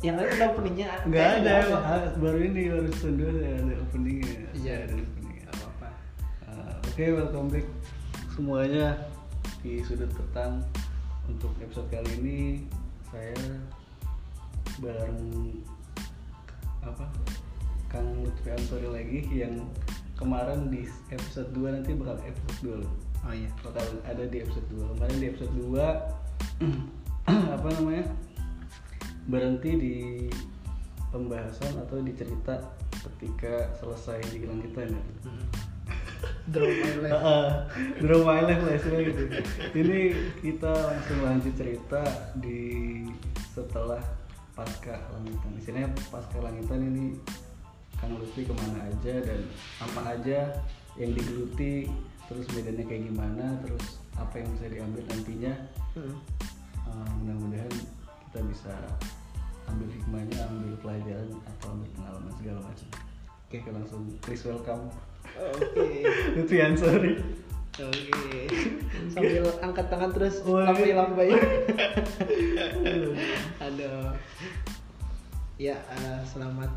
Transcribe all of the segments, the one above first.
yang lain ada openingnya nggak Eh, ada baru ini baru season 2 saya ada openingnya Iya. Ada openingnya Nggak apa-apa Ah, Oke, welcome back semuanya di sudut petang. Untuk episode kali ini saya bareng apa Kang Lutfi Ansori lagi yang kemarin di episode 2 nanti bakal episode 2 loh. oh iya Bakal ada di episode 2. Kemarin di episode 2 apa namanya? Berhenti di pembahasan atau di cerita ketika selesai di kita ya. Draw my life Heeh, Draw my life lah istilahnya gitu. Ini kita langsung lanjut cerita di setelah pasca langitan. Istilahnya pasca langitan ini Kang Lutfi ke mana aja dan apa aja yang digeluti, terus medannya kayak gimana, terus apa yang bisa diambil nantinya. Hmm. Eh, mudah-mudahan kita bisa ambil hikmahnya, ambil pelajaran atau ambil pengalaman segala macam. Oke, langsung please welcome oke Lutfi Ansori. oke sambil angkat tangan terus lambai-lambai aduh ya eh, selamat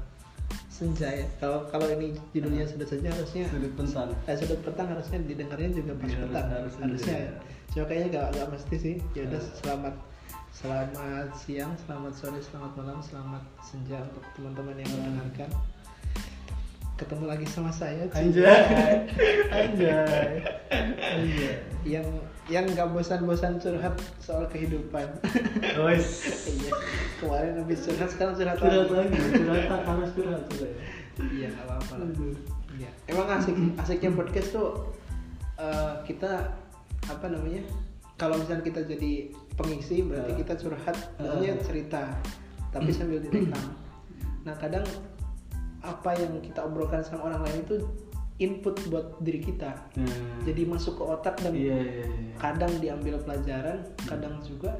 senja ya kalau kalau ini judulnya sudah senja harusnya Sudut petang. eh, sudut petang harusnya didengarnya juga pas Iya, petang harus harusnya ya. cuma kayaknya gak, gak mesti sih ya udah Ah. selamat selamat siang selamat sore selamat malam selamat senja untuk teman-teman yang mendengarkan ketemu lagi sama saya. Anjay. Anjay. Anjay. yang yang gak bosan-bosan curhat soal kehidupan Guys. iya kemarin habis curhat sekarang curhat, Curhat lagi lagi, curhat harus curhat sudah. iya apa-apa lah. Iya. Emang asik asiknya podcast tuh eh, kita apa namanya? Kalau misalnya kita jadi pengisi berarti Ah. kita curhat, maksudnya Ah. cerita, tapi sambil direkam. Nah kadang apa yang kita obrolkan sama orang lain itu input buat diri kita. Nah. Jadi masuk ke otak dan iya iya iya. kadang diambil pelajaran, kadang juga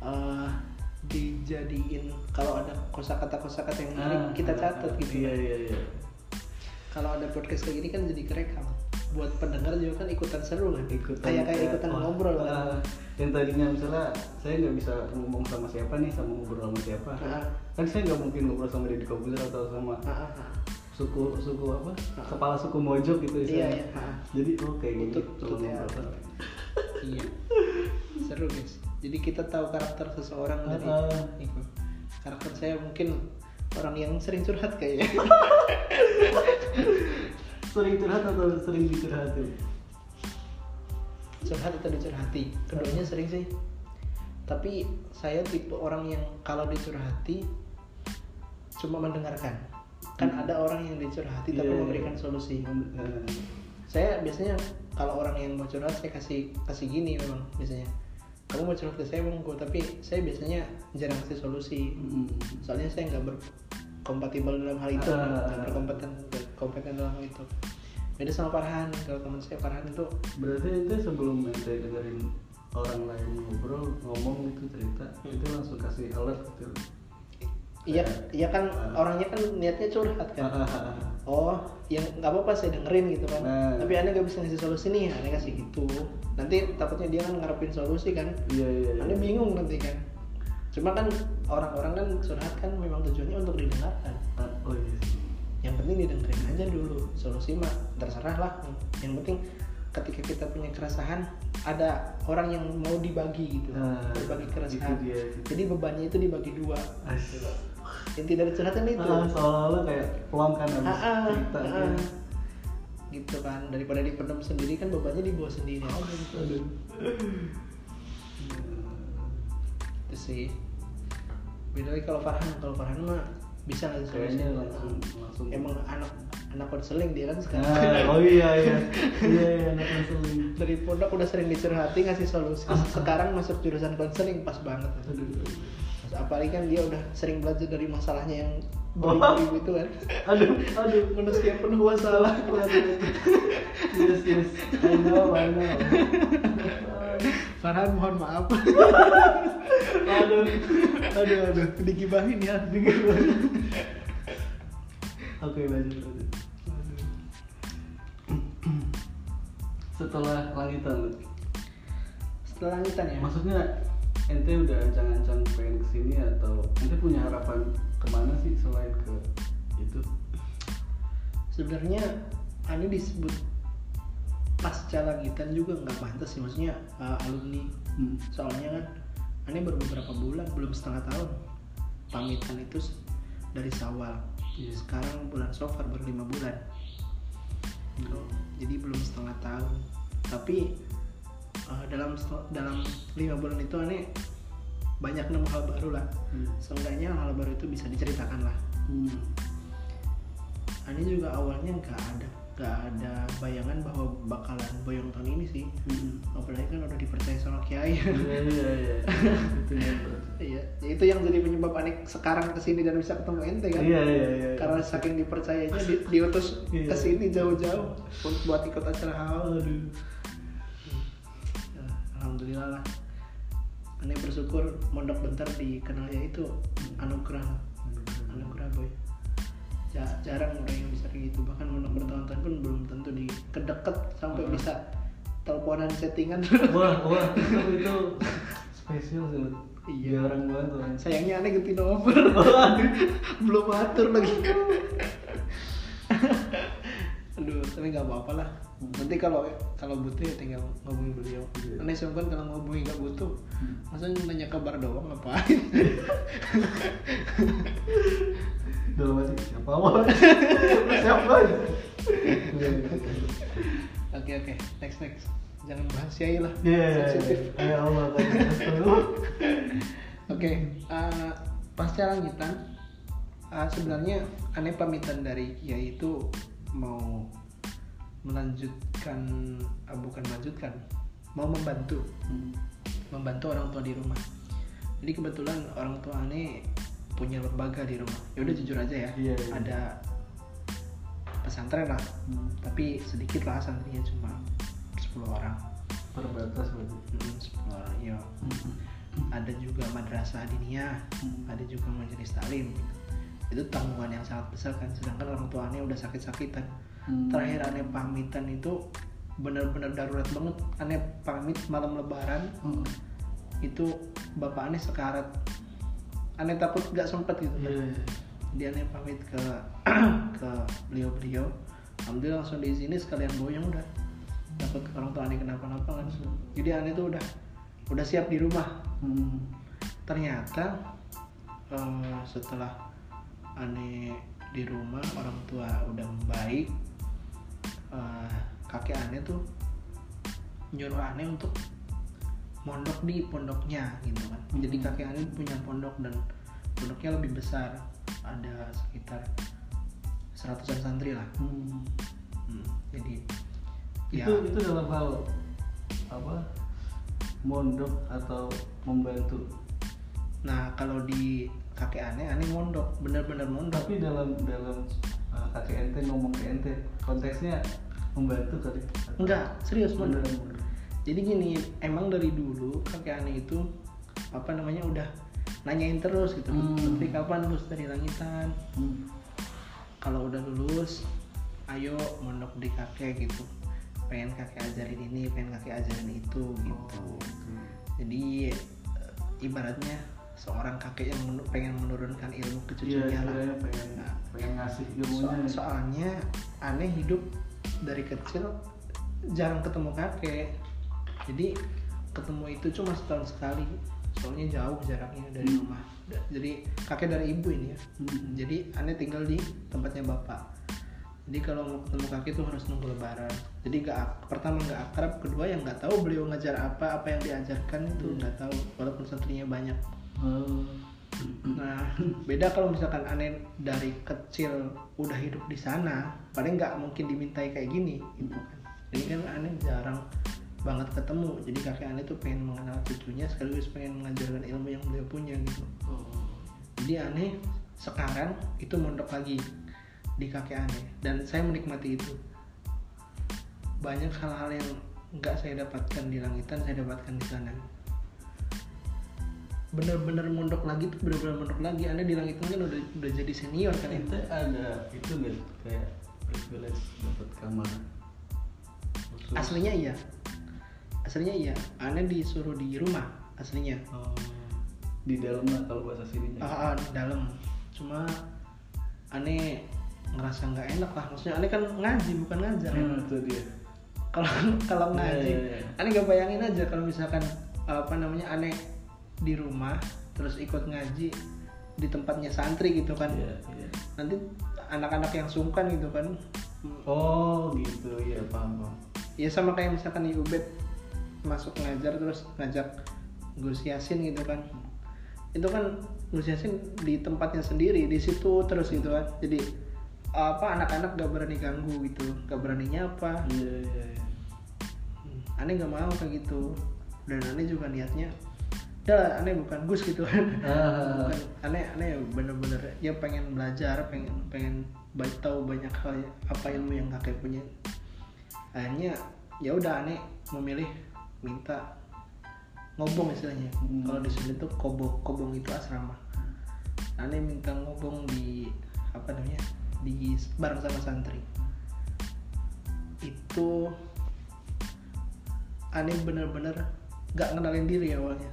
eh, dijadiin kalau ada kosakata kosakata yang menarik Ah, kita ah, catat ah. gitu. Iya iya iya. kalau ada podcast kayak gini kan jadi kerekam buat pendengar juga kan ikutan seru kan Ikutan kayak kayak ikutan wah, ngobrol ah, kan yang tadinya misalnya saya nggak bisa ngomong sama siapa nih sama ngobrol sama siapa Ah. kan saya nggak mungkin ngobrol sama Deddy Kobuzer atau sama ah. suku suku apa Ah. kepala suku mojok gitu iya istilahnya. iya jadi oh kayak gini Utut, cuma utut ya. iya seru guys jadi kita tahu karakter seseorang dari Ah, ah. itu karakter saya mungkin orang yang sering curhat kayaknya sering curhat atau sering dicurhatin curhat atau dicurhati? Keduanya sering sih. Tapi saya tipe orang yang kalau dicurhati cuma mendengarkan. Kan ada orang yang dicurhati tapi Iya, iya. memberikan solusi. Eh, saya biasanya kalau orang yang mau curhat saya kasih kasih gini memang biasanya. Kamu mau curhat ke saya monggo tapi saya biasanya jarang kasih solusi. Mm, soalnya saya nggak berkompatibel dalam hal itu Ah. nggak berkompeten kompeten dalam hal itu beda sama Farhan kalau teman saya Farhan itu berarti itu sebelum ente dengerin orang lain ngobrol ngomong gitu cerita Hmm. itu langsung kasih alert gitu iya iya kan Ah. orangnya kan niatnya curhat kan oh yang nggak apa-apa saya dengerin gitu kan Nah. tapi aneh nggak bisa ngasih solusi nih aneh kasih gitu nanti takutnya dia kan ngarepin solusi kan iya iya iya. Anda bingung nanti kan. Cuma kan orang-orang kan curhat kan memang tujuannya untuk didengarkan. Ah, oh iya sih. Yang penting didengerin aja dulu. Solusi mah terserah lah. Yang penting ketika kita punya keresahan ada orang yang mau dibagi gitu. Ah, berbagi itu keresahan. dia, itu. Jadi bebannya itu dibagi dua. As- Inti dari curhatan itu. Ah, seolah-olah kayak pelang kan habis Ah, ah, cerita ah, kan. gitu kan daripada dipendam sendiri kan bebannya dibawa sendiri aja gitu. Aduh. Itu sih. Beda lagi kalau Farhan, kalau Farhan mah bisa Kayaknya langsung langsung. emang anak anak konseling dia kan sekarang Ah, oh iya iya. Iya iya anak konseling. dari pondok udah sering dicurhati ngasih solusi sekarang masuk jurusan konseling pas banget Aduh. Terus apalagi kan dia udah sering belajar dari masalahnya yang Oh. beribu-ribu itu kan Aduh, aduh. manusia penuh masalah yes yes. I know, I know. Farhan mohon maaf. Aduh, aduh, aduh. digibahin ya Oke lanjut lanjut. Setelah langitan, setelah lanjutan ya? Maksudnya ente udah ancang-ancang pengen ke sini atau ente punya harapan ke mana sih selain ke itu? Sebenarnya Ani disebut pasca langitan juga nggak pantas sih maksudnya uh, alumni hmm. soalnya kan Ani baru beberapa bulan belum setengah tahun pamitan itu dari Sawal Iya. sekarang bulan Sofar baru lima bulan Gitu. jadi belum setengah tahun tapi uh, dalam dalam lima bulan itu Ani banyak nemu hal baru lah Hmm. seenggaknya hal baru itu bisa diceritakan lah Hmm. Ani juga awalnya nggak ada nggak ada bayangan bahwa bakalan boyong tahun ini sih. Hmm. apalagi kan udah dipercaya sama kiai. Iya iya iya itu yang iya ya itu yang jadi penyebab Anik sekarang ke sini dan bisa ketemu ente kan? Iya iya iya karena saking dipercayanya di, diutus Iya. ke sini jauh-jauh buat- buat ikut acara hal aduh. Ya, alhamdulillah lah. Anik bersyukur mondok bentar dikenal ya itu anugerah. Lah. anugerah boy. Ja- jarang orang yang kayak gitu bahkan bertahun-tahun pun belum tentu di kedeket sampai Hmm. bisa teleponan settingan wah wah itu itu spesial sih. Iya. jarang banget orang sayangnya aneh ganti nomor belum atur lagi aduh tapi nggak apa-apa lah nanti kalau kalau butuh ya tinggal ngomongin beliau Iya. aneh sungkan kalau ngomongin nggak butuh Hmm. masa nanya kabar doang ngapain dalam hati siapa awal siapa oke oke next next jangan bahas lah sensitif. Ya Allah. Oke, eh, pasca langitan eh, sebenarnya aneh pamitan dari Kiai itu mau melanjutkan, eh, bukan melanjutkan, mau membantu, Hmm. membantu orang tua di rumah. Jadi kebetulan orang tua aneh punya lembaga di rumah. Ya udah jujur aja ya, Iya, iya. ada pesantren lah, Hmm. tapi sedikit lah santrinya cuma 10 orang. Terbatas berarti. Hmm, 10 orang, ya Hmm. ada juga madrasah diniyah, Hmm. ada juga majelis taklim. gitu. Itu tanggungan yang sangat besar kan, sedangkan orang tua aneh udah sakit-sakitan. Hmm. Terakhir aneh pamitan itu benar-benar darurat banget. Aneh pamit malam lebaran Hmm. itu bapak aneh sekarat. Aneh takut gak sempet gitu. Kan. iya. Dia aneh pamit ke ke beliau-beliau. Alhamdulillah langsung di sini sekalian boyong udah. Takut orang tua aneh kenapa-napa kan. Jadi aneh tuh udah udah siap di rumah Hmm. ternyata eh, setelah aneh di rumah orang tua udah baik eh, kakek aneh tuh nyuruh aneh untuk mondok di pondoknya gitu kan jadi kakek aneh punya pondok dan pondoknya lebih besar ada sekitar seratusan santri lah Hmm. Hmm, jadi ya Itu itu dalam hal apa? Mondok atau membantu. nah kalau di kakek aneh aneh mondok bener-bener mondok Tapi dalam dalam uh, kakek ente ngomong ke ente konteksnya membantu kali. Enggak serius mondok mondok. Jadi gini emang dari dulu kakek aneh itu apa namanya udah nanyain terus gitu Hmm. tapi kapan lulus dari langitan Hmm. kalau udah lulus ayo mondok di kakek gitu pengen kakek ajarin ini pengen kakek ajarin itu gitu Oh, gitu. jadi eh, ibaratnya seorang kakek yang pengen menurunkan ilmu ke cucunya lah istilahnya pengen Nah, pengen ngasih So- ilmunya. soalnya aneh hidup dari kecil jarang ketemu kakek jadi ketemu itu cuma setahun sekali soalnya jauh jaraknya dari Hmm. rumah jadi kakek dari ibu ini ya Hmm. jadi aneh tinggal di tempatnya bapak jadi kalau mau ketemu kakek tuh harus nunggu lebaran jadi nggak ak- pertama nggak akrab kedua yang nggak tahu beliau ngajar apa apa yang diajarkan itu Hmm. nggak tahu walaupun santrinya banyak Oh. Nah, beda kalau misalkan aneh dari kecil udah hidup di sana, paling nggak mungkin dimintai kayak gini, gitu kan. Jadi kan aneh jarang banget ketemu. Jadi kakek aneh tuh pengen mengenal cucunya sekaligus pengen mengajarkan ilmu yang beliau punya gitu. Oh. Jadi aneh sekarang itu mondok lagi di kakek aneh dan saya menikmati itu. Banyak hal-hal yang nggak saya dapatkan di langitan saya dapatkan di sana. Bener-bener mondok lagi tuh bener-bener mondok lagi. Anda di langitan kan udah udah jadi senior kan ya. Ente ada itu nggak kayak privilege dapat kamar khusus? Aslinya iya. Aslinya iya. Anda disuruh di rumah aslinya oh. di dalam lah kalau bahasa sininya ah, ah, di dalam cuma aneh ngerasa nggak enak lah maksudnya aneh kan ngaji bukan ngajar ya. Hmm, itu dia kalau kalau Iya, ngaji iya, iya. aneh gak bayangin aja kalau misalkan apa namanya aneh di rumah terus ikut ngaji di tempatnya santri gitu kan Iya, iya. nanti anak-anak yang sungkan gitu kan oh gitu ya paham paham ya sama kayak misalkan di Ubed masuk ngajar terus ngajak Gus Yasin gitu kan. Itu kan Gus Yasin di tempatnya sendiri di situ terus gitu kan. Jadi apa anak-anak gak berani ganggu gitu gak berani nyapa. Iya iya iya. Aneh nggak mau kayak gitu. Dan aneh juga niatnya ya aneh bukan gus gitu. Kan Ah. bukan aneh aneh bener-bener. Ya pengen belajar pengen pengen tahu banyak hal apa ilmu yang kakek punya. Akhirnya ya udah aneh memilih minta ngobong istilahnya. Hmm. kalau di sini tuh kobong kobong itu asrama. Aneh minta ngobong di apa namanya di bareng sama santri. Itu aneh bener-bener gak ngenalin diri awalnya.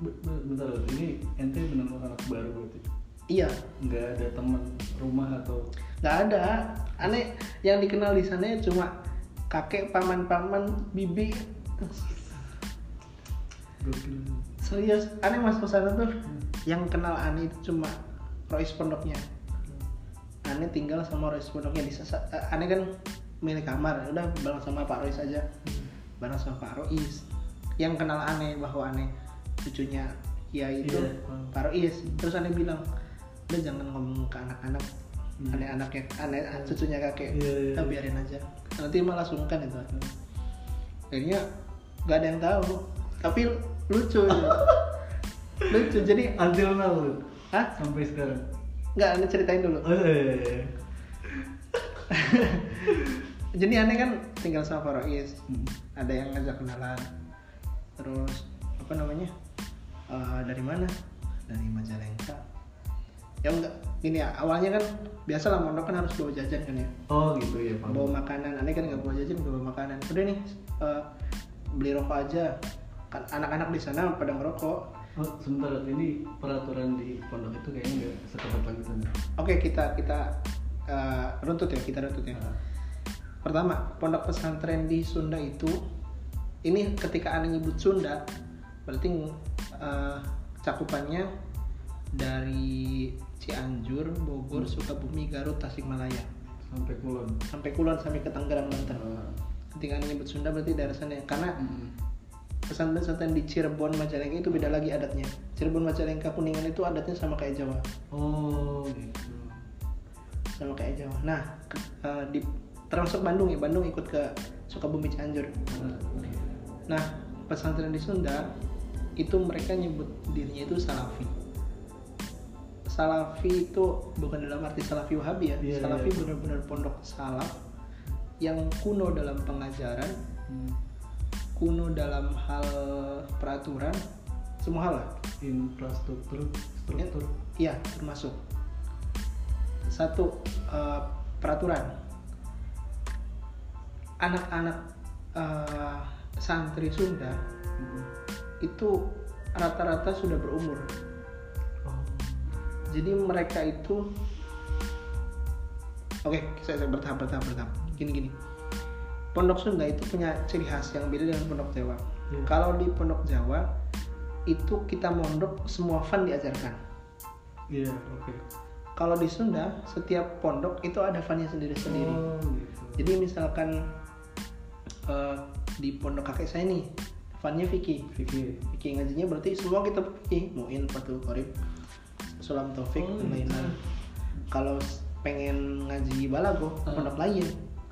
Be- be- bentar ini ente benar-benar anak baru berarti? Iya. Nggak ada teman rumah atau? Nggak ada. Aneh yang dikenal di sana cuma kakek paman-paman bibi gokil serius aneh masuk sana tuh. Yang kenal aneh itu cuma Rois pondoknya. Aneh tinggal sama Rois pondoknya di eh, aneh kan milik kamar udah bareng sama Pak Rois aja. Bareng sama Pak Rois yang kenal aneh bahwa aneh cucunya ya itu Iya, paham. Pak Rois terus aneh bilang udah jangan ngomong ke anak-anak. Hmm. aneh anaknya aneh cucunya kakek. Iya, Kita iya. biarin aja. Nanti malah sungkan itu. Akhirnya gak ada yang tahu. Tapi lucu gitu. lucu jadi until now lu? Hah? sampai sekarang? Nggak aneh ceritain dulu. Oh iya iya iya. Jadi aneh kan tinggal sama Pak Rois Hmm. ada yang ngajak kenalan. Terus apa namanya? Eh, dari mana? Dari Majalengka. Ya enggak gini ya awalnya kan biasa lah mondok kan harus bawa jajan kan ya? Oh gitu ya paham bawa makanan. Aneh kan nggak bawa jajan bawa makanan. Udah nih eh, beli rokok aja kan anak-anak di sana pada ngerokok oh sebentar ini peraturan di pondok itu kayaknya nggak seketat ya? oke kita kita eh, runtut ya kita runtut ya Ah. pertama pondok pesantren di Sunda itu ini ketika aneh nyebut Sunda berarti eh, cakupannya dari Cianjur, Bogor, Sukabumi, Garut, Tasikmalaya sampai kulon sampai Kulon sampai ke Tangerang Banten. Ah. Ketika nyebut Sunda berarti daerah sana ya. karena Mm. pesantren-pesantren di Cirebon, Majalengka itu beda lagi adatnya. Cirebon, Majalengka, Kuningan itu adatnya sama kayak Jawa, oh gitu sama kayak Jawa. Nah, ke- eh, di termasuk Bandung ya, Bandung ikut ke Sukabumi Cianjur. Oke. Nah, pesantren di Sunda itu mereka nyebut dirinya itu Salafi. Salafi itu bukan dalam arti Salafi Wahabi ya. Iya, Salafi iya. benar-benar pondok salaf yang kuno dalam pengajaran, Hmm. kuno dalam hal peraturan, semua hal lah. infrastruktur struktur Iya, termasuk satu eh, peraturan. Anak-anak eh, santri Sunda Mm. itu rata-rata sudah berumur. oh Jadi mereka itu Oke, saya, saya bertahap bertahap bertahap. Gini gini. Pondok Sunda itu punya ciri khas yang beda dengan pondok Jawa. Iya. Kalau di pondok Jawa itu kita mondok semua fun diajarkan. iya oke Kalau di Sunda setiap pondok itu ada funnya sendiri-sendiri. oh gitu Jadi misalkan eh, di pondok kakek saya nih, funnya Vicky. Vicky Vicky ngajinya berarti semua kita Vicky, Muin, Fatul Qorib, Sulam Taufik, Oh, dan gitu. lain-lain. Kalau s- pengen ngaji balago, Ah. pondok lain,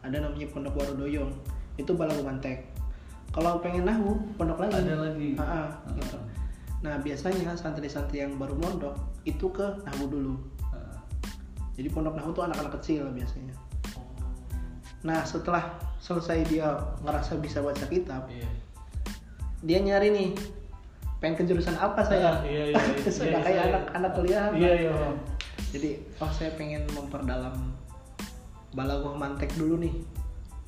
ada namanya pondok Warudoyong, itu balago mantek. Kalau pengen nahu, pondok lain. ada lagi Ah, ah, Ah. gitu. Nah biasanya santri-santri yang baru mondok itu ke nahu dulu. Ah. Jadi pondok nahu tuh anak-anak kecil biasanya. Oh. Nah setelah selesai dia ngerasa bisa baca kitab, iya dia nyari nih pengen ke jurusan apa saya iya, iya, iya, Sudah iya, kayak saya- anak-anak kuliah iya iya Bang. jadi oh saya pengen memperdalam balagoh mantek dulu nih.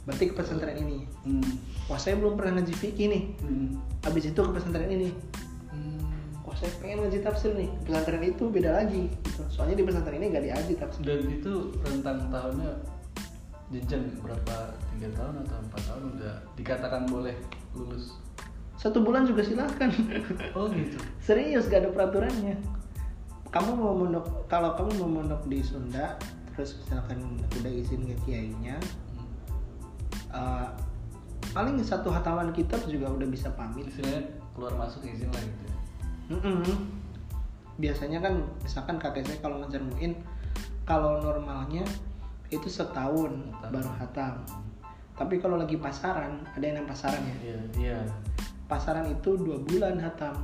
Berarti ke pesantren ini. Hmm. wah saya belum pernah ngaji fikih nih. Hmm. habis itu ke pesantren ini. Hmm. saya pengen ngaji tafsir nih. Pesantren itu beda lagi gitu. soalnya di pesantren ini gak diaji tafsir. Dan itu rentang tahunnya jenjang berapa? Tiga tahun atau empat tahun udah dikatakan boleh lulus? Satu bulan juga silahkan. Oh gitu. Serius gak ada peraturannya. Kamu mau mondok kalau kamu mau mondok di Sunda terus misalkan udah izin ke kiainya Hmm. eh, paling satu hataman kitab juga udah bisa pamit istilahnya keluar masuk izin lah gitu ya. Mm-mm. biasanya kan misalkan kakek saya kalau ngajar muin kalau normalnya itu setahun Hatam. baru hatam tapi kalau lagi pasaran ada yang pasaran ya iya iya pasaran itu dua bulan hatam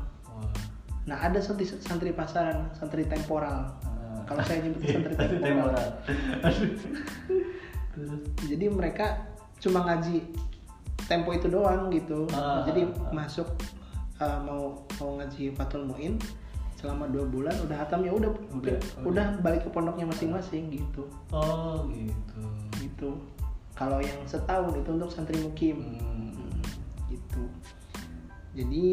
nah ada santri santri pasaran santri temporal. Kalau saya nyebut santri temporal temporal Aduh. terus jadi mereka cuma ngaji tempo itu doang gitu Ah, jadi ah, ah. masuk uh, mau mau ngaji fatul muin selama dua bulan udah hatam ya udah Udah, udah, udah. balik ke pondoknya masing-masing gitu oh gitu gitu kalau yang setahun itu untuk santri mukim Hmm. Hmm, gitu jadi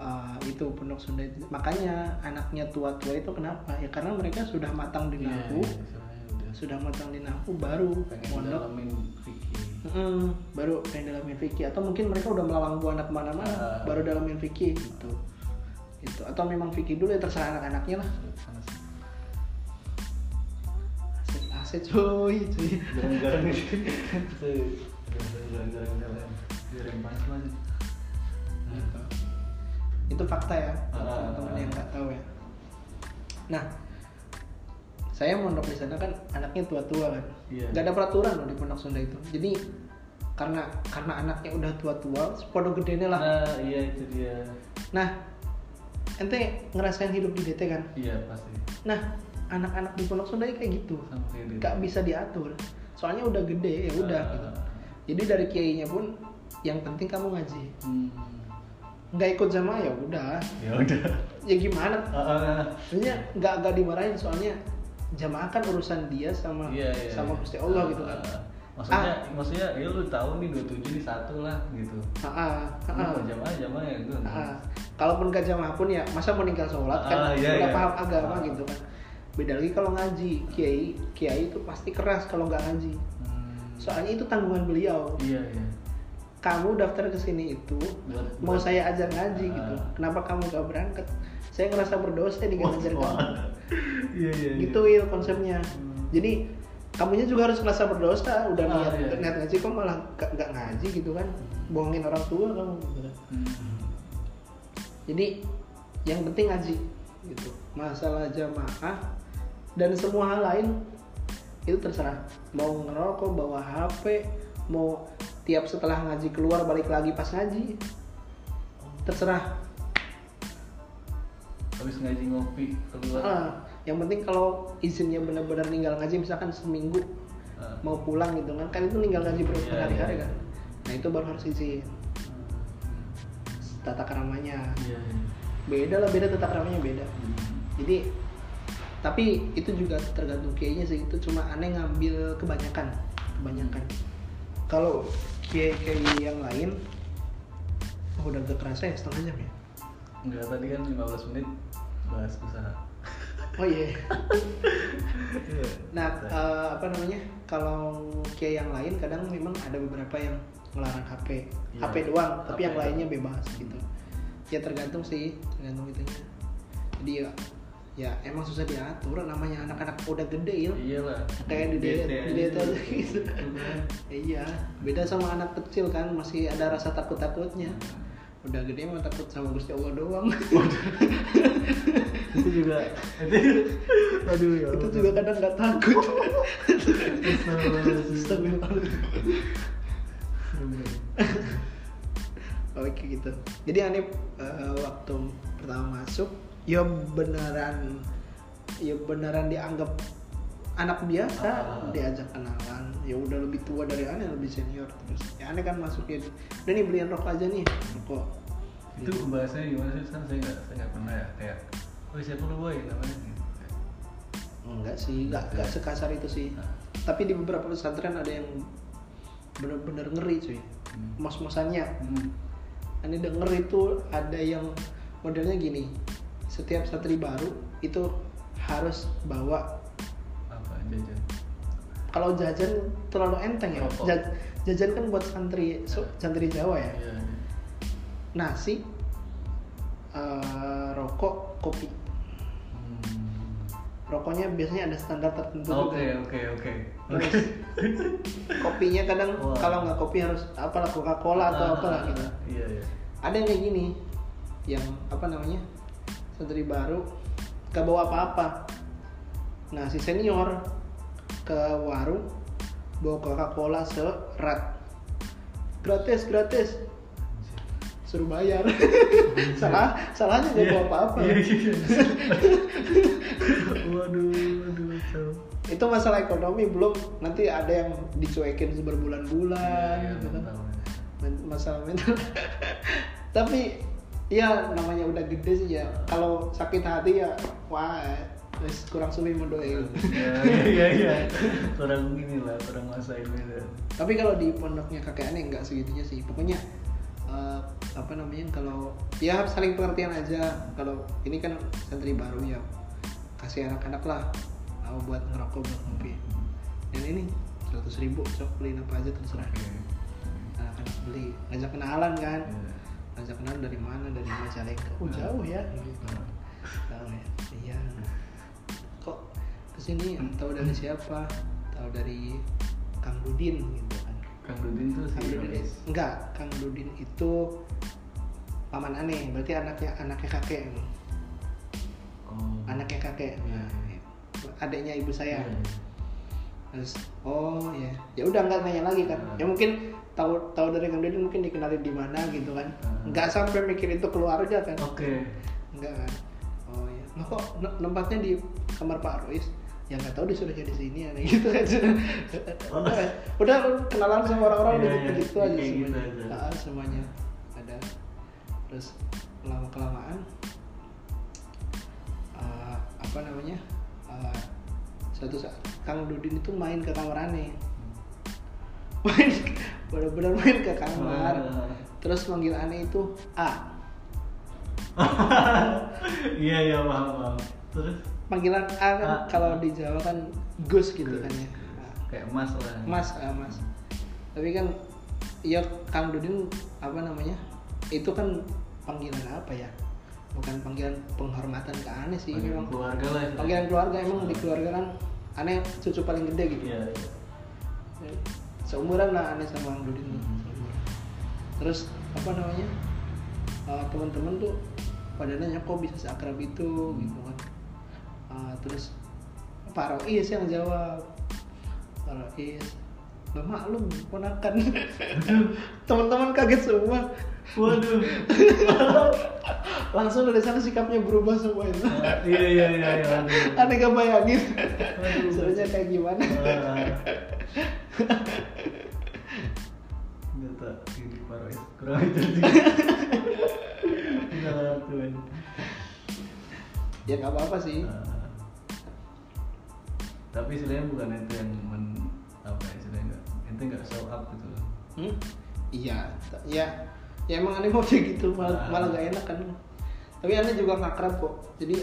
uh, itu pondok Sunda itu. Makanya anaknya tua-tua itu kenapa? Ya karena mereka sudah matang di nahu istilahnya udah sudah. Matang di nahu baru pengen mondok. dalamin fikih Mm, baru pengen dalamin fikih atau mungkin mereka udah melalang buana ke mana-mana Ah. baru dalamin fikih gitu. Gitu. Atau memang fikih dulu ya terserah anak-anaknya lah. Aset aset cuy cuy. Jarang-jarang jarang-jarang itu fakta ya Ah. teman-teman yang nggak tahu ya. Nah saya mondok di sana kan anaknya tua-tua kan. Nggak ada peraturan loh di pondok Sunda itu. Jadi karena karena anaknya udah tua-tua pondok gedenya lah. Nah iya itu dia. Nah ente ngerasain hidup di DT kan? Iya pasti. Nah anak-anak di pondok Sunda kayak gitu. Nggak bisa diatur. Soalnya udah gede ya udah Ah. gitu. Jadi dari kiainya pun yang penting kamu ngaji. Hmm. Nggak ikut jamaah ya udah ya udah ya gimana Ah, ah. Maksudnya nggak nggak dimarahin soalnya jamaah kan urusan dia sama iya iya sama. Gusti Allah Ah, gitu kan. ah. maksudnya maksudnya ya lu tahu nih 27 nih satu lah gitu Ah, ah, ah, ah. mau jamaah jamaah ya gue Ah. Kalaupun gak jamaah pun ya masa meninggal sholat kan Ah, iya, udah iya. paham agama Ah. gitu kan. Beda lagi kalau ngaji kiai kiai itu pasti keras kalau nggak ngaji. Hmm. Soalnya itu tanggungan beliau. iya iya Kamu daftar ke sini itu Buat- mau buat- saya ajar ngaji Ah. gitu. Kenapa kamu gak berangkat? Saya ngerasa berdosa nih gak ngajar kamu. iya iya iya. gitu il konsepnya Hmm. jadi kamunya juga harus merasa berdosa udah Ah, niat iya. niat ngaji kok malah gak, gak ngaji gitu kan bohongin orang tua kamu gitu. Hmm. jadi yang penting ngaji gitu masalah jamaah dan semua hal lain itu terserah mau ngerokok bawa HP mau tiap setelah ngaji keluar balik lagi pas ngaji. Terserah. Habis ngaji ngopi keluar. Ah, yang penting kalau izinnya benar-benar ninggal ngaji misalkan seminggu Ah. mau pulang gitu kan kan itu ninggal ngaji Iya, berhari-hari iya. kan? nah itu baru harus izin. Tata keramanya. Iya iya. Beda lah beda tata keramanya beda. Hmm. jadi tapi itu juga tergantung kiainya sih. Itu cuma aneh ngambil kebanyakan kebanyakan. Kalau kiai kiai yang lain oh, udah agak kerasa ya setengah jam ya Enggak, tadi kan 15 menit bahas usaha. oh iya Iya. Nah, eh, apa namanya? Kalau kiai yang lain kadang memang ada beberapa yang melarang HP. Iya. HP doang, tapi HP yang lainnya bebas gitu. Ya tergantung sih, tergantung itunya. Jadi ya ya emang susah diatur namanya anak-anak udah gede ya. Iyalah. Kayak di DT di DT aja gitu. Iya, beda sama anak kecil kan masih ada rasa takut-takutnya. Udah gede mah takut sama Gusti Allah doang. itu juga itu aduh ya itu juga kadang nggak takut. Oke gitu. Jadi aneh eh, waktu pertama masuk, ya beneran, ya beneran dianggap anak biasa, Ah. diajak kenalan. Ya udah lebih tua dari aneh, lebih senior terus. Ya aneh kan masuk ya, udah nih beliin rokok aja nih, rokok. itu bahasanya gimana sih kan saya nggak saya nggak pernah ya kayak oh siapa lu boy namanya gitu. Enggak sih, enggak enggak sekasar itu sih. Nah. Tapi di beberapa pesantren ada yang bener-bener ngeri cuy. Hmm. Mos-mosannya. Hmm. Ini denger itu ada yang modelnya gini setiap santri baru itu harus bawa apa jajan? Kalau jajan terlalu enteng ya Rokok. Ja- jajan kan buat santri so- santri Jawa ya? Iya nasi eh, rokok kopi. Hmm. rokoknya biasanya ada standar tertentu oke oke oke. Terus kopinya kadang Wah. kalau nggak kopi harus apalah Coca Cola atau Ah, apalah gitu. iya iya. Ada yang kayak gini yang apa namanya santri baru gak bawa apa-apa. Nah si senior ke warung bawa Coca Cola serat. Gratis gratis. Suruh bayar. Salah salahnya gak Iya, bawa apa-apa. Iya iya waduh waduh kacau. itu masalah ekonomi belum. Nanti ada yang dicuekin seberbulan-bulan Iya, gitu kan. masalah mental. Tapi ya namanya udah gede sih ya. Kalau sakit hati ya wah wes kurang sulit mendoain Iya iya iya. Kurang gini lah kurang masa ini dan tapi kalau di pondoknya kakek aneh nggak segitunya sih. Pokoknya eh, apa namanya kalau ya saling pengertian aja. Kalau ini kan santri baru ya kasih anak-anak lah. Mau buat ngerokok buat ngopi. Dan ini seratus ribu sok beliin apa aja terserah. Anak-anak beli. Ngajak kenalan kan. Iya. Ngajak kenalan dari mana? Dari Majalengka oh jauh ya. Gitu. Tahu ya. Iya. Kok ke sini tahu dari siapa? Tahu dari Kang Dudin gitu kan. Kang Dudin tuh Kang si Dudin enggak. Kang Dudin itu paman aneh. Berarti anaknya anaknya kakek. Oh. Anaknya kakek. Iya. adiknya ibu saya. Iya. Terus oh ya. Ya udah nggak nanya lagi kan. Hmm. ya mungkin tahu tahu dari Kang mungkin dikenalin di mana gitu kan. Hmm. nggak sampai mikir itu keluarga kan. Oke. Enggak kan. Oh ya nah kok ne- tempatnya di kamar Pak Rois? Ya nggak tahu disuruhnya di sini ya gitu kan udah udah kenalan sama orang-orang Iya, udah iya, begitu aja kayak gitu semuanya. aja. Nah, semuanya ada. Terus lama kelamaan eh, apa namanya eh, suatu saat Kang Dudin itu main ke kamar aneh. Main benar-benar main ke kamar. Ah. terus manggil aneh itu A. Iya iya paham paham. Terus? Panggilan A kan A. kalau di Jawa kan Gus gitu Gus. kan ya. Kayak emas lah. Mas ah, Mas. Tapi kan ya Kang Dudin apa namanya itu kan panggilan apa ya? Bukan panggilan penghormatan ke aneh sih Panggilan memang. keluarga lah ya. panggilan keluarga emang di keluarga kan aneh cucu paling gede gitu. Iya seumuran lah aneh sama Kang Dudin. Hmm. Seumuran. terus apa namanya eh, teman-teman tuh pada nanya kok bisa seakrab itu? Gitu kan. Eh, terus Pak Rois yang jawab? Pak Rois. Gak maklum ponakan. Teman-teman kaget semua waduh langsung dari sana sikapnya berubah semua itu Ah, iya iya iya iya waduh. aneh gak bayangin Waduh. sebenarnya kayak gimana Ah. Tak ini parah ya. Kurang sih. Tuh. ya nggak apa-apa sih Ah. Tapi sebenarnya bukan itu yang men apa ya sebenarnya nggak ente nggak show up gitu loh. Hmm? Iya, ya, ya emang aneh mau kayak gitu malah, Ah. malah gak enak kan. Tapi aneh juga ngakrab kok. Jadi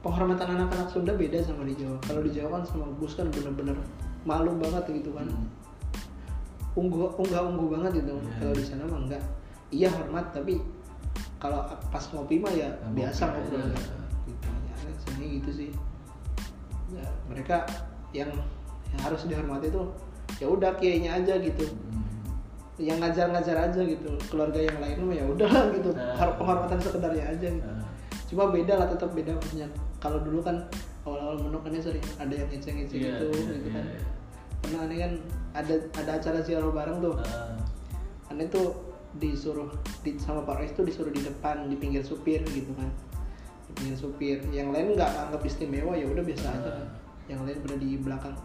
penghormatan anak-anak Sunda beda sama di Jawa. Kalau di Jawa kan sama Gus kan bener-bener malu banget gitu kan. Hmm. Unggah unggah ungguh banget gitu. Iya. Kalau di sana mah enggak. Iya hormat tapi kalau pas ngopi mah ya Ngopi biasa ngobrol. Gitu. Ya, aneh sini gitu sih. Ya, mereka yang yang harus dihormati tuh ya udah kiainya aja gitu Hmm. Yang ngajar-ngajar aja gitu keluarga yang lain mah ya udahlah gitu Nah. Penghormatan sekedarnya aja gitu Ah. cuma beda lah tetap beda maksudnya kalau dulu kan awal-awal menukannya sering ada yang ngeceng-ngeceng Iya, gitu iya, gitu iya, kan iya. pernah aneh kan ada ada acara ziarah bareng tuh Ah. aneh tuh disuruh di, sama Pak Reis tuh disuruh di depan di pinggir supir gitu kan di pinggir supir yang lain nggak anggap istimewa ya udah biasa aja kan. Yang lain pada di belakang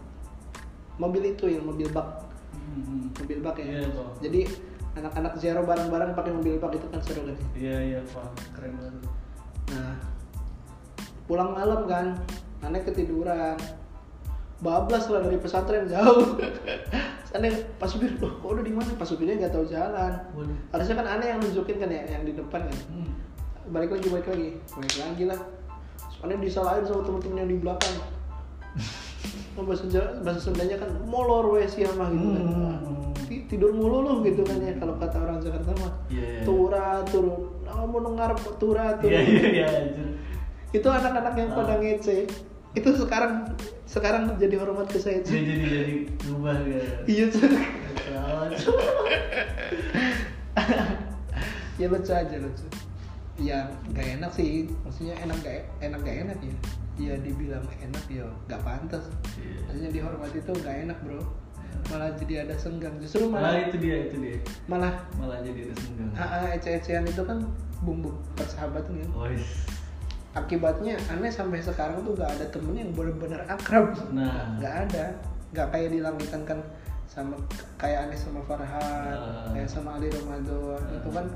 mobil itu yang mobil bak Hmm. mobil bak ya Pak. jadi anak-anak ziarah bareng-bareng pakai mobil bak itu kan seru kan ya? Iya iya pak keren banget. nah pulang malam kan aneh ketiduran bablas lah dari pesantren jauh aneh pas supir loh kok udah di mana pas supirnya nggak tahu jalan Waduh. harusnya kan aneh yang nunjukin kan ya yang di depan kan Hmm. balik lagi balik lagi balik lagi lah soalnya disalahin sama temen-temen yang di belakang bahasa Jawa- bahasa Sundanya kan molor wes ya mah gitu kan Hmm. Ti- tidur mulu lu gitu kan ya kalau kata orang Jakarta mah Iya, iya. tura turun nah, mau ngarep tura Iya iya iya anjir. itu anak-anak yang pada Ah. ngece itu sekarang sekarang jadi hormat ke saya Jadi jadi jadi berubah ya. iya cuy. ya lucu aja lucu ya gak enak sih maksudnya enak gak enak gak enak ya ya dibilang enak ya gak pantas Iya. maksudnya dihormati itu gak enak bro malah jadi ada senggang justru Nah malah itu dia itu dia. malah Malah jadi ada senggang. ah, ece-ecean itu kan bumbu persahabatan kan Wis. akibatnya aneh sampai sekarang tuh gak ada temen yang benar-benar akrab Nah. nggak ada nggak kayak di langitan kan sama kayak aneh sama Farhan Ah. kayak sama Ali Ramadan itu kan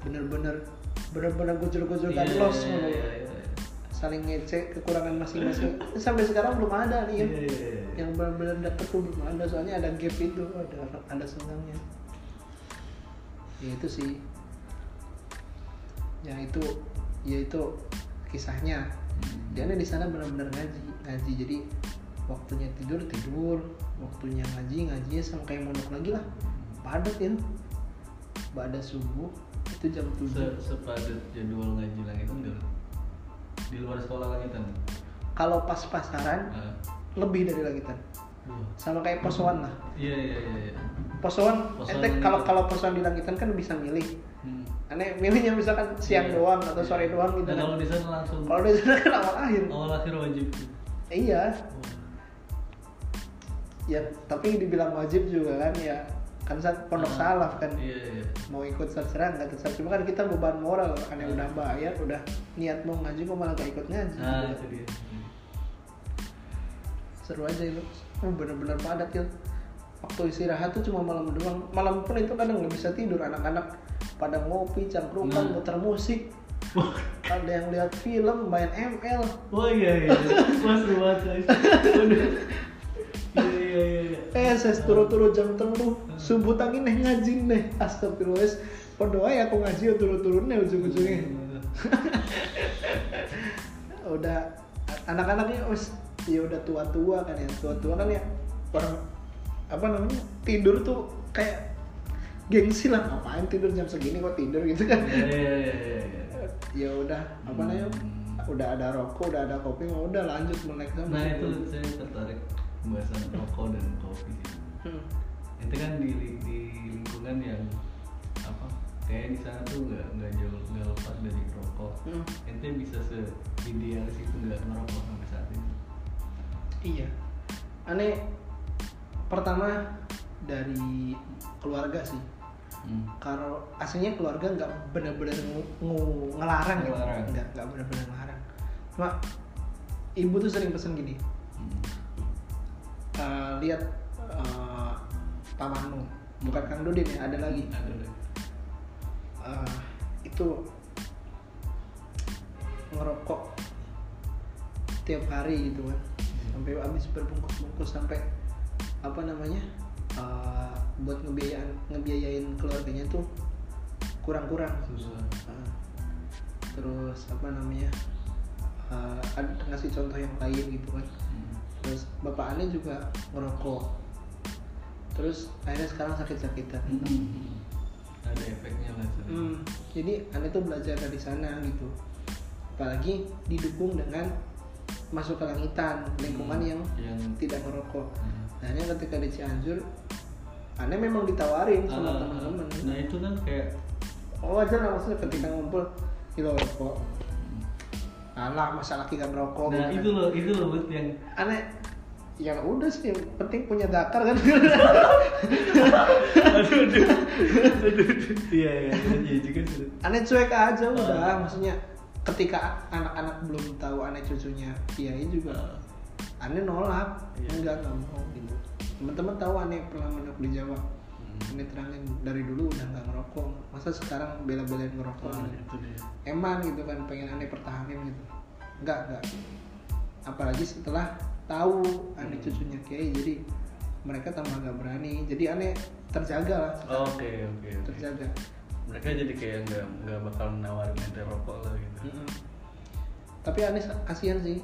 bener-bener bener-bener Iya, kan los iya, ngono. iya, iya. Saling ngecek kekurangan masing-masing. Sampai sekarang belum ada nih ya Iya, iya, yang benar-benar deket tuh belum ada. Soalnya ada gap itu ada ada senggangnya ya itu sih. Ya itu ya itu kisahnya. Hmm. dia di sana benar-benar ngaji ngaji. Jadi waktunya tidur tidur. Waktunya ngaji ngajinya sama kayak mondok lagi lah. Padat ya pada subuh itu jam Se 7 sepadat jadwal ngaji langit enggak? Di luar sekolah langitan. kalau pas pasaran Nah. lebih dari langitan Wah. sama kayak posoan lah Iya iya iya. iya. posoan, Posoan ente kalau langitan. kalau posoan di langitan kan bisa milih Hmm. aneh milihnya misalkan siang Iya. doang atau sore doang gitu Nah, kan. kalau di sana langsung kalau di sana kan awal akhir awal akhir wajib. Eh, iya Wah. ya tapi dibilang wajib juga kan ya kan saat pondok Ah. salaf kan Iya iya. mau ikut terserah nggak terserah cuma kan kita beban moral aneh udah bayar udah niat mau ngaji kok malah gak ikut ngaji Nah itu dia. seru aja itu oh, bener-bener padat ya waktu istirahat tuh cuma malam doang malam pun itu kadang nggak bisa tidur anak-anak pada ngopi cangkrukan Nah. muter musik ada yang lihat film main ML Wah iya iya. Seru banget. Iya iya iya. iya. Eh saya turu-turu jam telu subuh tangi neh ngaji neh. Astagfirullah podo ae aku ngaji ya turu-turu neh ujung-ujungnya. Udah anak-anaknya wes ya udah tua-tua kan ya. Tua-tua kan ya orang apa namanya tidur tuh kayak gengsi lah. Ngapain tidur jam segini kok tidur gitu kan? Iya iya iya ya udah apa Hmm. namanya udah ada rokok udah ada kopi udah lanjut melek sama Nah itu saya tertarik pembahasan rokok dan kopi. Hmm. Itu kan di, di lingkungan yang apa? Kayak di sana tuh nggak nggak jauh nggak lepas dari rokok. Hmm. Ente bisa se idealis itu nggak ngerokok sampai saat ini. Iya. Aneh pertama dari keluarga sih. Hmm. Kalau aslinya keluarga nggak benar-benar ngelarang, Ngelarang. gitu. Nggak nggak benar-benar ngelarang. Cuma ibu tuh sering pesen gini. Hmm. "Eh, lihat eh, pamanmu, bukan Kang Dudin ya, ada lagi. Eh, itu ngerokok tiap hari gitu kan sampai habis berbungkus-bungkus sampai apa namanya eh, buat ngebiayain ngebiayain keluarganya tuh kurang-kurang Susah. Eh, terus apa namanya eh, ada ngasih contoh yang lain gitu kan Hmm. Terus bapak aneh juga ngerokok terus akhirnya sekarang sakit-sakitan Hmm. Ada efeknya lah. Hmm, jadi aneh tuh belajar dari sana gitu. Apalagi didukung dengan masuk ke langitan, lingkungan Hmm, yang, yang tidak merokok. Hmm. Akhirnya ketika di Cianjur, aneh memang ditawarin sama Ah, teman-teman. Nah itu kan kayak Oh wajar lah maksudnya ketika ngumpul, kita rokok. Alah, masa laki kan rokok. Nah gitu. itu loh, itu loh Bud, yang Aneh, ya udah sih, yang penting punya dakar kan. aduh aduh. Aduh iya iya iya iya juga sih. Aneh cuek aja udah. Ah. maksudnya ketika anak-anak belum tahu aneh cucunya kiai juga aneh nolak. Iya. enggak nggak mau gitu. Teman-teman tahu aneh pernah menok di Jawa Hmm. aneh terangin dari dulu udah nggak ngerokok. Masa sekarang bela-belain ngerokok? Wah, gitu. dia. Eman gitu kan pengen aneh pertahanin gitu. Enggak enggak apalagi setelah tahu aneh Hmm. cucunya kiai jadi mereka tambah nggak berani. Jadi aneh terjaga lah. Oke oke oke. Terjaga. Mereka jadi kayak nggak nggak bakal nawarin ente rokok lah gitu. Mm-mm. tapi aneh kasihan sih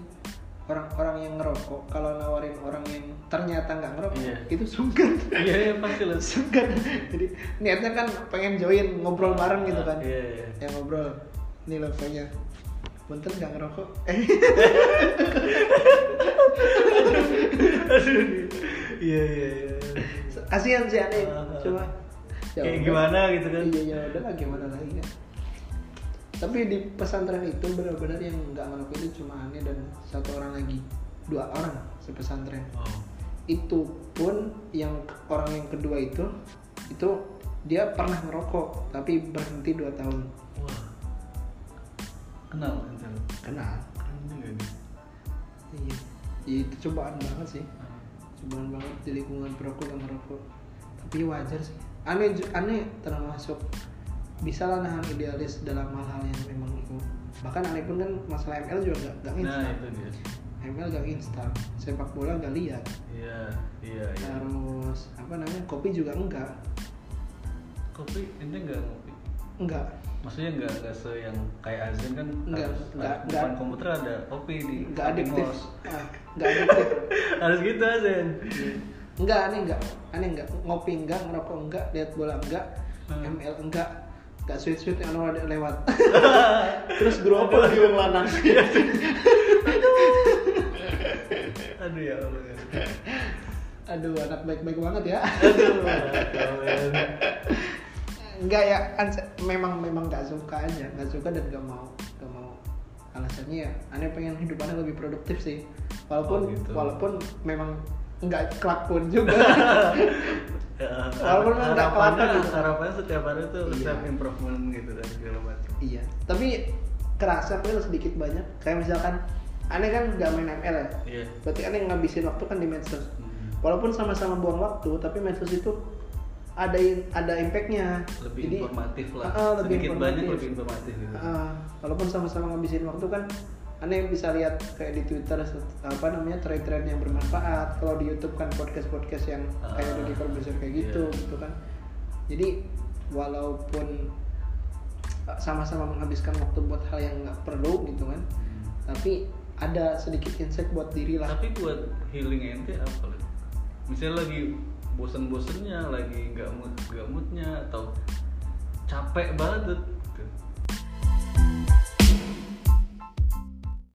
orang-orang yang ngerokok kalau nawarin orang yang ternyata nggak ngerokok Iya. itu sungkan. Iya iya pasti lah. Sungkan. Jadi niatnya kan pengen join ngobrol bareng gitu kan. iya iya. Yang ngobrol. Ini levelnya punten nggak ngerokok? Eh iya iya iya. Kasihan sih aneh Ah, ah. cuma ya Kayak gimana gitu kan? iya ya udah lah gimana lagi kan tapi di pesantren itu benar-benar yang nggak ngerokok itu cuma aneh dan satu orang lagi. Dua orang sepesantren oh. Itu pun yang orang yang kedua itu itu dia pernah ngerokok tapi berhenti dua tahun. Wah. Kenal lo kenal. Keren iya. Ya, itu cobaan banget sih. Cobaan banget di lingkungan perokok yang ngerokok tapi wajar sih. Aneh aneh termasuk bisa lah nahan idealis dalam hal-hal yang memang itu. Bahkan aneh pun kan masalah ML juga gak, gak nah instan. itu dia. ML gak instan. Sepak bola gak lihat. Iya iya iya. Terus apa namanya kopi juga enggak kopi? Ente nggak ngopi? Enggak maksudnya nggak nggak se yang kayak Azin kan Nggak, harus nggak, harus nggak. depan komputer ada kopi di enggak di adiktif. mos. ah, enggak adiktif. Harus gitu Azin enggak aneh enggak aneh enggak ngopi enggak ngerokok enggak lihat bola enggak Hmm. ML enggak enggak sweet sweet yang ada lewat. Terus apa lagi yang lanang aduh ya Allah aduh anak baik baik banget ya. Aduh kawan. enggak ya an- memang memang nggak suka aja. Nggak suka dan nggak mau nggak mau. Alasannya ya aneh pengen hidupannya lebih produktif sih. Walaupun Oh, gitu. walaupun memang nggak kelak pun juga. Ya, Walaupun memang nggak harapannya kelihatan gitu. harapannya setiap hari tuh Iya. self improvement gitu dan segala macam. Iya. Tapi kerasa pun sedikit banyak. Kayak misalkan aneh kan nggak main ML ya? Iya. Berarti aneh ngabisin waktu kan di medsos Hmm. walaupun sama-sama buang waktu tapi medsos itu ada in- ada impactnya. Lebih Jadi, informatif lah. Ah, ah, lebih sedikit banyak informatif. lebih informatif gitu. Ah, walaupun sama-sama ngabisin waktu kan aneh bisa lihat kayak di Twitter apa namanya thread-thread yang bermanfaat. Kalau di YouTube kan podcast-podcast yang kayak Ah, Deddy Corbuzier kayak gitu iya. gitu kan. Jadi walaupun uh, sama-sama menghabiskan waktu buat hal yang nggak perlu gitu kan. Hmm. tapi ada sedikit insight buat diri lah. Tapi buat healing ente apa misalnya lagi bosen-bosennya lagi nggak mood nggak moodnya atau capek banget